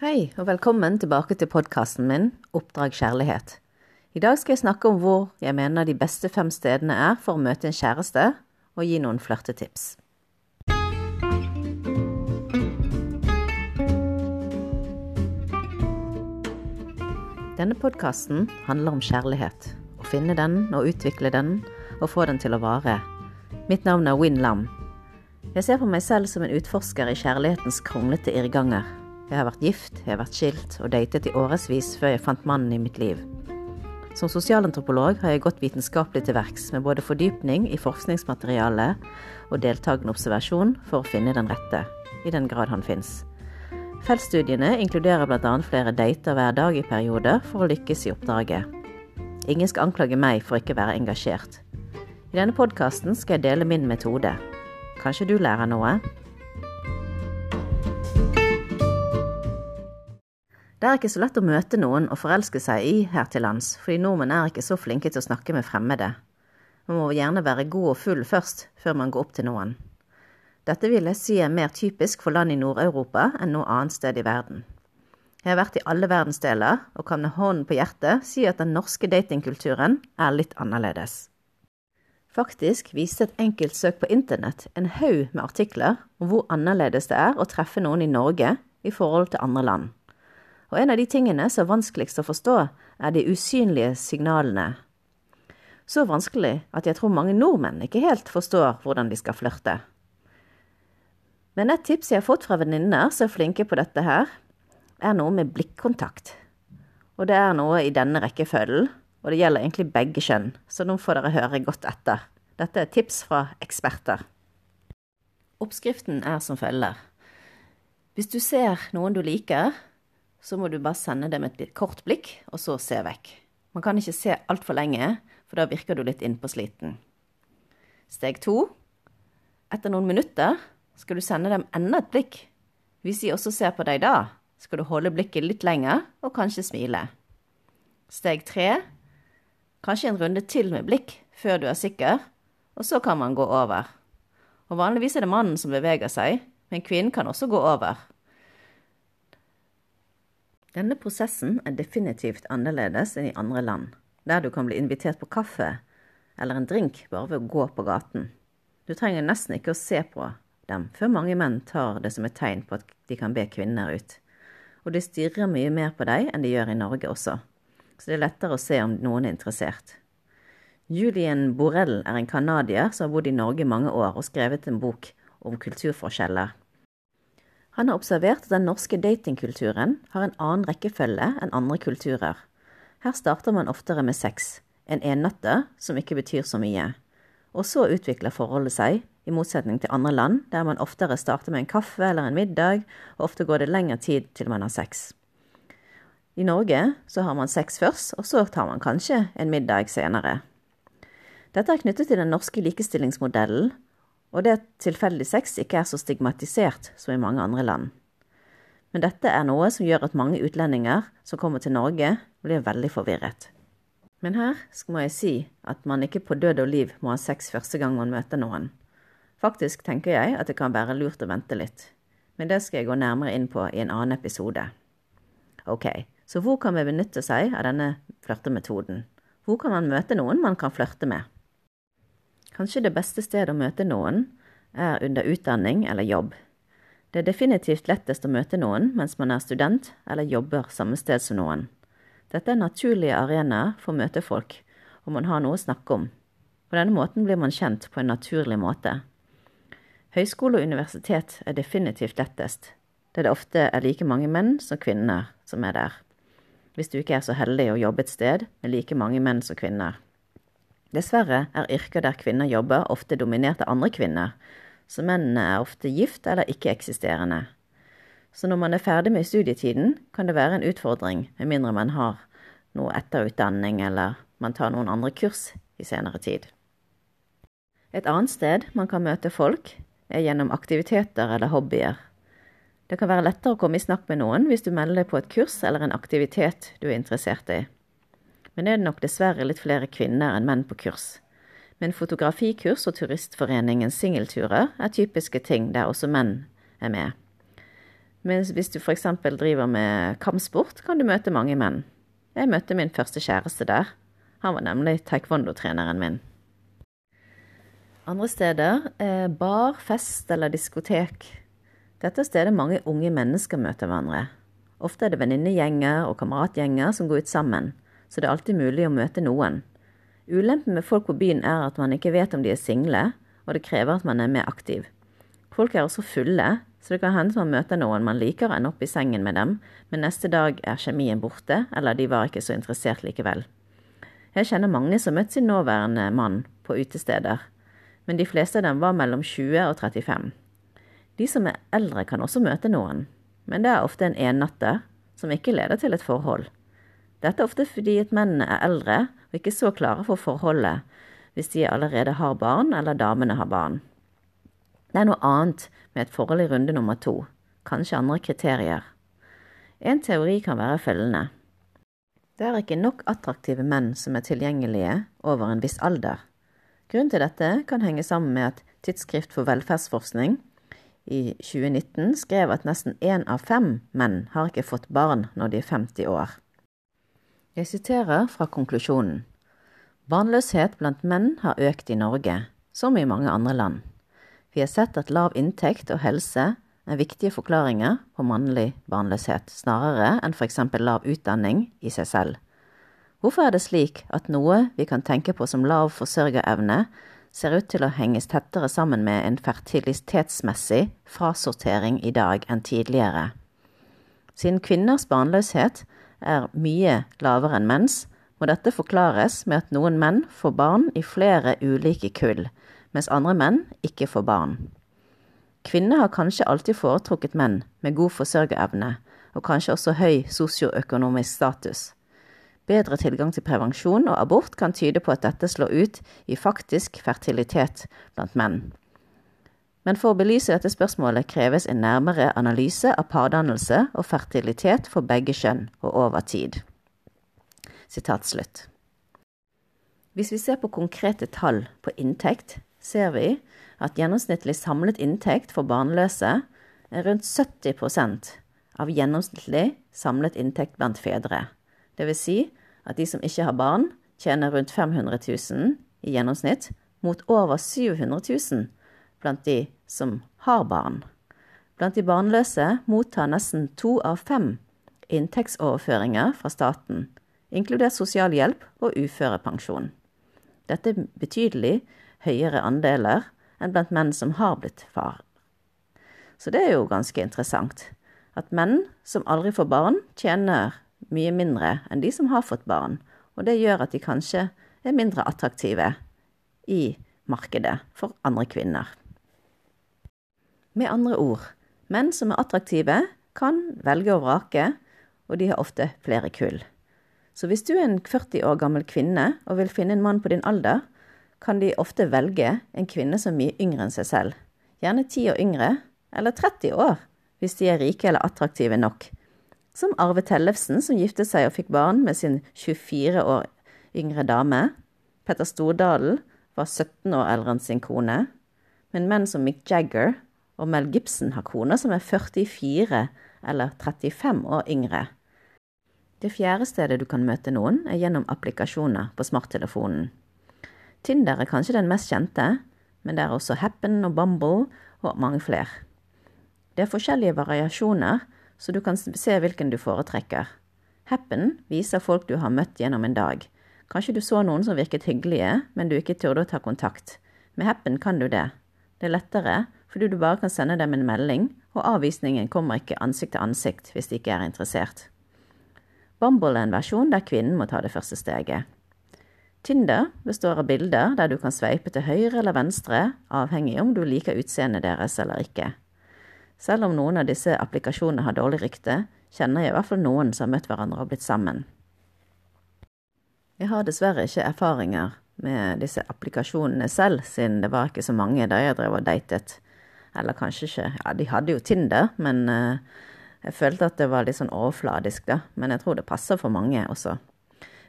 Hei, og velkommen tilbake til podkasten min Oppdrag kjærlighet. I dag skal jeg snakke om hvor jeg mener de beste fem stedene er for å møte en kjæreste, og gi noen flørtetips. Denne podkasten handler om kjærlighet. Å finne den og utvikle den, og få den til å vare. Mitt navn er Win Lam. Jeg ser på meg selv som en utforsker i kjærlighetens kronglete irrganger jeg har vært gift, jeg har vært skilt og datet i årevis før jeg fant mannen i mitt liv. Som sosialantropolog har jeg gått vitenskapelig til verks med både fordypning i forskningsmateriale og deltakende observasjon for å finne den rette, i den grad han fins. Feltstudiene inkluderer bl.a. flere dater hver dag i perioder for å lykkes i oppdraget. Ingen skal anklage meg for ikke å være engasjert. I denne podkasten skal jeg dele min metode. Kanskje du lærer noe? Det er ikke så lett å møte noen og forelske seg i her til lands, fordi nordmenn er ikke så flinke til å snakke med fremmede. Man må gjerne være god og full først, før man går opp til noen. Dette vil jeg si er mer typisk for land i Nord-Europa enn noe annet sted i verden. Jeg har vært i alle verdensdeler, og kan med hånden på hjertet si at den norske datingkulturen er litt annerledes. Faktisk viste et enkelt søk på internett en haug med artikler om hvor annerledes det er å treffe noen i Norge i forhold til andre land. Og en av de tingene som er vanskeligst å forstå, er de usynlige signalene. Så vanskelig at jeg tror mange nordmenn ikke helt forstår hvordan de skal flørte. Men et tips jeg har fått fra venninner som er flinke på dette her, er noe med blikkontakt. Og det er noe i denne rekkefølgen, og det gjelder egentlig begge kjønn, så nå får dere høre godt etter. Dette er tips fra eksperter. Oppskriften er som følger. Hvis du ser noen du liker, så må du bare sende dem et litt kort blikk, og så se vekk. Man kan ikke se altfor lenge, for da virker du litt innpåsliten. Steg to. Etter noen minutter skal du sende dem enda et blikk. Hvis de også ser på deg da, skal du holde blikket litt lenger og kanskje smile. Steg tre. Kanskje en runde til med blikk før du er sikker, og så kan man gå over. Og vanligvis er det mannen som beveger seg, men kvinnen kan også gå over. Denne prosessen er definitivt annerledes enn i andre land, der du kan bli invitert på kaffe eller en drink bare ved å gå på gaten. Du trenger nesten ikke å se på dem før mange menn tar det som et tegn på at de kan be kvinner ut. Og de stirrer mye mer på deg enn de gjør i Norge også, så det er lettere å se om noen er interessert. Julien Borrell er en canadier som har bodd i Norge mange år og skrevet en bok om kulturforskjeller han har observert at den norske datingkulturen har en annen rekkefølge enn andre kulturer. Her starter man oftere med sex, en ennatte som ikke betyr så mye. Og så utvikler forholdet seg, i motsetning til andre land, der man oftere starter med en kaffe eller en middag, og ofte går det lengre tid til man har sex. I Norge så har man sex først, og så tar man kanskje en middag senere. Dette er knyttet til den norske likestillingsmodellen, og det at tilfeldig sex ikke er så stigmatisert som i mange andre land. Men dette er noe som gjør at mange utlendinger som kommer til Norge, blir veldig forvirret. Men her må jeg si at man ikke på død og liv må ha sex første gang man møter noen. Faktisk tenker jeg at det kan være lurt å vente litt, men det skal jeg gå nærmere inn på i en annen episode. Ok, så hvor kan vi benytte seg av denne flørtemetoden? Hvor kan man møte noen man kan flørte med? Kanskje det beste stedet å møte noen er under utdanning eller jobb. Det er definitivt lettest å møte noen mens man er student eller jobber samme sted som noen. Dette er naturlige arenaer for å møte folk, og man har noe å snakke om. På denne måten blir man kjent på en naturlig måte. Høyskole og universitet er definitivt lettest, da det ofte er like mange menn som kvinner som er der. Hvis du ikke er så heldig å jobbe et sted med like mange menn som kvinner. Dessverre er yrker der kvinner jobber, ofte dominert av andre kvinner, så mennene er ofte gift eller ikke-eksisterende. Så når man er ferdig med studietiden, kan det være en utfordring, med mindre man har noe etterutdanning eller man tar noen andre kurs i senere tid. Et annet sted man kan møte folk, er gjennom aktiviteter eller hobbyer. Det kan være lettere å komme i snakk med noen hvis du melder deg på et kurs eller en aktivitet du er interessert i men det er nok dessverre litt flere kvinner enn menn på kurs. Men fotografikurs og Turistforeningens singelturer er typiske ting der også menn er med. Men hvis du f.eks. driver med kampsport, kan du møte mange menn. Jeg møtte min første kjæreste der. Han var nemlig taekwondo-treneren min. Andre steder er bar, fest eller diskotek. Dette er stedet mange unge mennesker møter hverandre. Ofte er det venninnegjenger og kameratgjenger som går ut sammen, så det er alltid mulig å møte noen. Ulempen med folk på byen er at man ikke vet om de er single, og det krever at man er mer aktiv. Folk er også fulle, så det kan hende man møter noen man liker og ender opp i sengen med dem, men neste dag er kjemien borte, eller de var ikke så interessert likevel. Jeg kjenner mange som møtte sin nåværende mann på utesteder, men de fleste av dem var mellom 20 og 35. De som er eldre kan også møte noen, men det er ofte en ennatter som ikke leder til et forhold. Dette er ofte fordi at mennene er eldre og ikke så klare for forholdet hvis de allerede har barn eller damene har barn. Det er noe annet med et forhold i runde nummer to, kanskje andre kriterier. En teori kan være følgende. Det er ikke nok attraktive menn som er tilgjengelige over en viss alder. Grunnen til dette kan henge sammen med at Tidsskrift for velferdsforskning i 2019 skrev at nesten én av fem menn har ikke fått barn når de er 50 år. Jeg siterer fra konklusjonen. Barnløshet blant menn har økt i Norge, som i mange andre land. Vi har sett at lav inntekt og helse er viktige forklaringer på mannlig barnløshet, snarere enn f.eks. lav utdanning i seg selv. Hvorfor er det slik at noe vi kan tenke på som lav forsørgerevne, ser ut til å henges tettere sammen med en fertilitetsmessig frasortering i dag enn tidligere? Siden kvinners barnløshet er mye lavere enn menns, må dette forklares med at noen menn får barn i flere ulike kull, mens andre menn ikke får barn. Kvinner har kanskje alltid foretrukket menn med god forsørgerevne, og kanskje også høy sosioøkonomisk status. Bedre tilgang til prevensjon og abort kan tyde på at dette slår ut i faktisk fertilitet blant menn. Men for å belyse dette spørsmålet kreves en nærmere analyse av pardannelse og fertilitet for begge kjønn og over tid. Sitat slutt. Hvis vi ser på konkrete tall på inntekt, ser vi at gjennomsnittlig samlet inntekt for barnløse er rundt 70% av gjennomsnittlig samlet inntekt blant fedre. Vil si at de som ikke har barn, tjener rundt 500 000 i gjennomsnitt, mot over 700 000 blant de som har barn. Blant de barnløse mottar nesten to av fem inntektsoverføringer fra staten, inkludert sosialhjelp og uførepensjon. Dette er betydelig høyere andeler enn blant menn som har blitt far. Så det er jo ganske interessant. At menn som aldri får barn, tjener mye mindre enn de som har fått barn. Og det gjør at de kanskje er mindre attraktive i markedet for andre kvinner. Med andre ord, menn som er attraktive, kan velge og vrake, og de har ofte flere kull. Så hvis du er en 40 år gammel kvinne og vil finne en mann på din alder, kan de ofte velge en kvinne som er mye yngre enn seg selv. Gjerne ti år yngre, eller 30 år, hvis de er rike eller attraktive nok. Som Arve Tellefsen, som giftet seg og fikk barn med sin 24 år yngre dame. Petter Stordalen var 17 år eldre enn sin kone. Men menn som Mick Jagger og Mel Gibson har koner som er 44 eller 35 år yngre. Det fjerde stedet du kan møte noen, er gjennom applikasjoner på smarttelefonen. Tinder er kanskje den mest kjente, men det er også Happen og Bumble og mange flere. Det er forskjellige variasjoner, så du kan se hvilken du foretrekker. Happen viser folk du har møtt gjennom en dag. Kanskje du så noen som virket hyggelige, men du ikke turde å ta kontakt. Med Happen kan du det. Det er lettere, fordi du bare kan sende dem en melding, og avvisningen kommer ikke ansikt til ansikt hvis de ikke er interessert. Bumble er en versjon der kvinnen må ta det første steget. Tinder består av bilder der du kan sveipe til høyre eller venstre, avhengig om du liker utseendet deres eller ikke. Selv om noen av disse applikasjonene har dårlig rykte, kjenner jeg i hvert fall noen som har møtt hverandre og blitt sammen. Jeg har dessverre ikke erfaringer med disse applikasjonene selv, siden det var ikke så mange da jeg drev og datet. Eller kanskje ikke Ja, de hadde jo Tinder, men uh, jeg følte at det var litt sånn overfladisk, da. Men jeg tror det passer for mange også.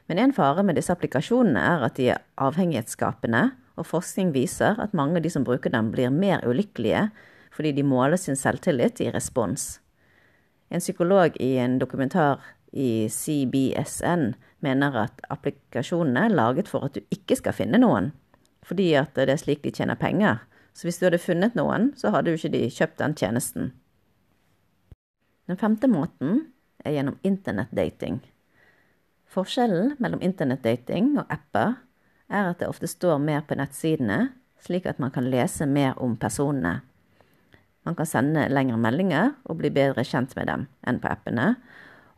Men en fare med disse applikasjonene er at de er avhengighetsskapende, og forskning viser at mange av de som bruker dem, blir mer ulykkelige fordi de måler sin selvtillit i respons. En psykolog i en dokumentar i CBSN mener at applikasjonene er laget for at du ikke skal finne noen, fordi at det er slik de tjener penger. Så hvis du hadde funnet noen, så hadde jo ikke de kjøpt den tjenesten. Den femte måten er gjennom internettdating. Forskjellen mellom internettdating og apper er at det ofte står mer på nettsidene, slik at man kan lese mer om personene. Man kan sende lengre meldinger og bli bedre kjent med dem enn på appene,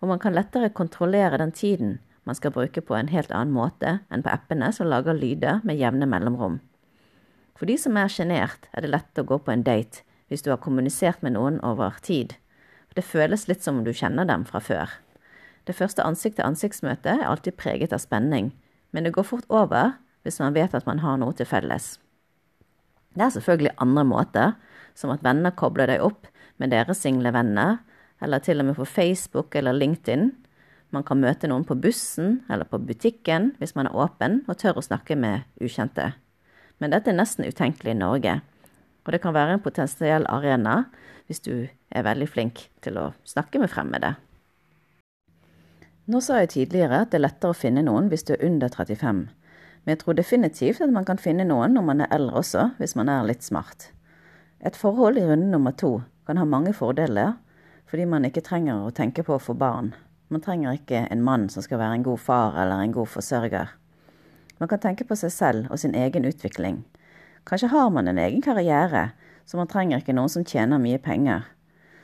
og man kan lettere kontrollere den tiden man skal bruke på en helt annen måte enn på appene som lager lyder med jevne mellomrom. For de som er sjenert, er det lett å gå på en date hvis du har kommunisert med noen over tid. Det føles litt som om du kjenner dem fra før. Det første ansikt-til-ansiktsmøtet er alltid preget av spenning, men det går fort over hvis man vet at man har noe til felles. Det er selvfølgelig andre måter, som at venner kobler deg opp med deres single venner, eller til og med på Facebook eller LinkedIn. Man kan møte noen på bussen eller på butikken hvis man er åpen og tør å snakke med ukjente. Men dette er nesten utenkelig i Norge, og det kan være en potensiell arena hvis du er veldig flink til å snakke med fremmede. Nå sa jeg tidligere at det er lettere å finne noen hvis du er under 35, men jeg tror definitivt at man kan finne noen når man er eldre også, hvis man er litt smart. Et forhold i runde nummer to kan ha mange fordeler, fordi man ikke trenger å tenke på å få barn. Man trenger ikke en mann som skal være en god far eller en god forsørger. Man kan tenke på seg selv og sin egen utvikling. Kanskje har man en egen karriere, så man trenger ikke noen som tjener mye penger.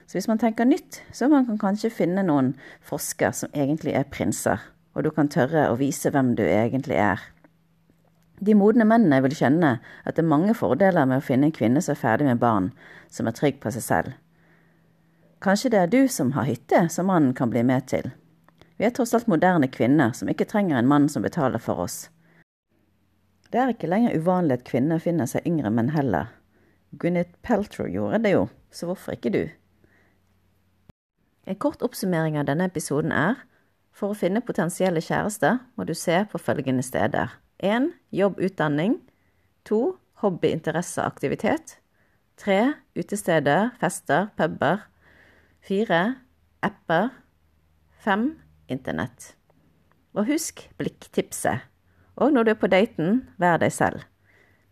Så hvis man tenker nytt, så man kan kanskje finne noen forsker som egentlig er prinser, og du kan tørre å vise hvem du egentlig er. De modne mennene vil skjønne at det er mange fordeler med å finne en kvinne som er ferdig med barn, som er trygg på seg selv. Kanskje det er du som har hytte som mannen kan bli med til. Vi er tross alt moderne kvinner som ikke trenger en mann som betaler for oss. Det er ikke lenger uvanlig at kvinner finner seg yngre menn heller. Gwyneth Peltrow gjorde det jo, så hvorfor ikke du? En kort oppsummering av denne episoden er for å finne potensielle kjærester må du se på følgende steder. 1. Jobb, utdanning. 2. Hobby, interesse, aktivitet. 3. Utesteder, fester, puber. 4. Apper. 5. Internett. Og husk blikktipset. Og når du er på daten, vær deg selv.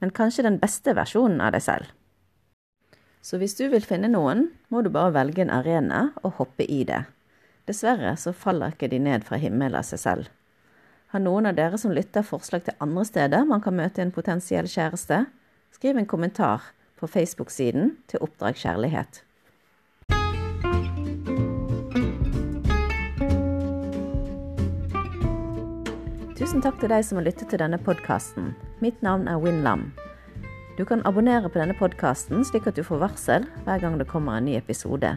Men kanskje den beste versjonen av deg selv. Så hvis du vil finne noen, må du bare velge en arena og hoppe i det. Dessverre så faller ikke de ned fra himmelen av seg selv. Har noen av dere som lytter forslag til andre steder man kan møte en potensiell kjæreste? Skriv en kommentar på Facebook-siden til Oppdrag kjærlighet. Tusen takk til deg som har lyttet til denne podkasten. Mitt navn er Win Lam. Du kan abonnere på denne podkasten slik at du får varsel hver gang det kommer en ny episode.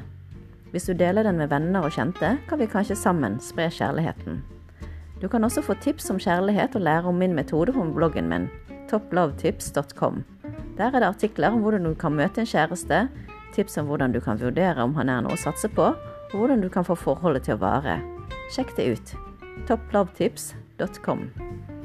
Hvis du deler den med venner og kjente, kan vi kanskje sammen spre kjærligheten. Du kan også få tips om kjærlighet og lære om min metode på bloggen min, topplovetips.com. Der er det artikler om hvordan du kan møte en kjæreste, tips om hvordan du kan vurdere om han er noe å satse på, og hvordan du kan få forholdet til å vare. Sjekk det ut. www.thebrightlife.com.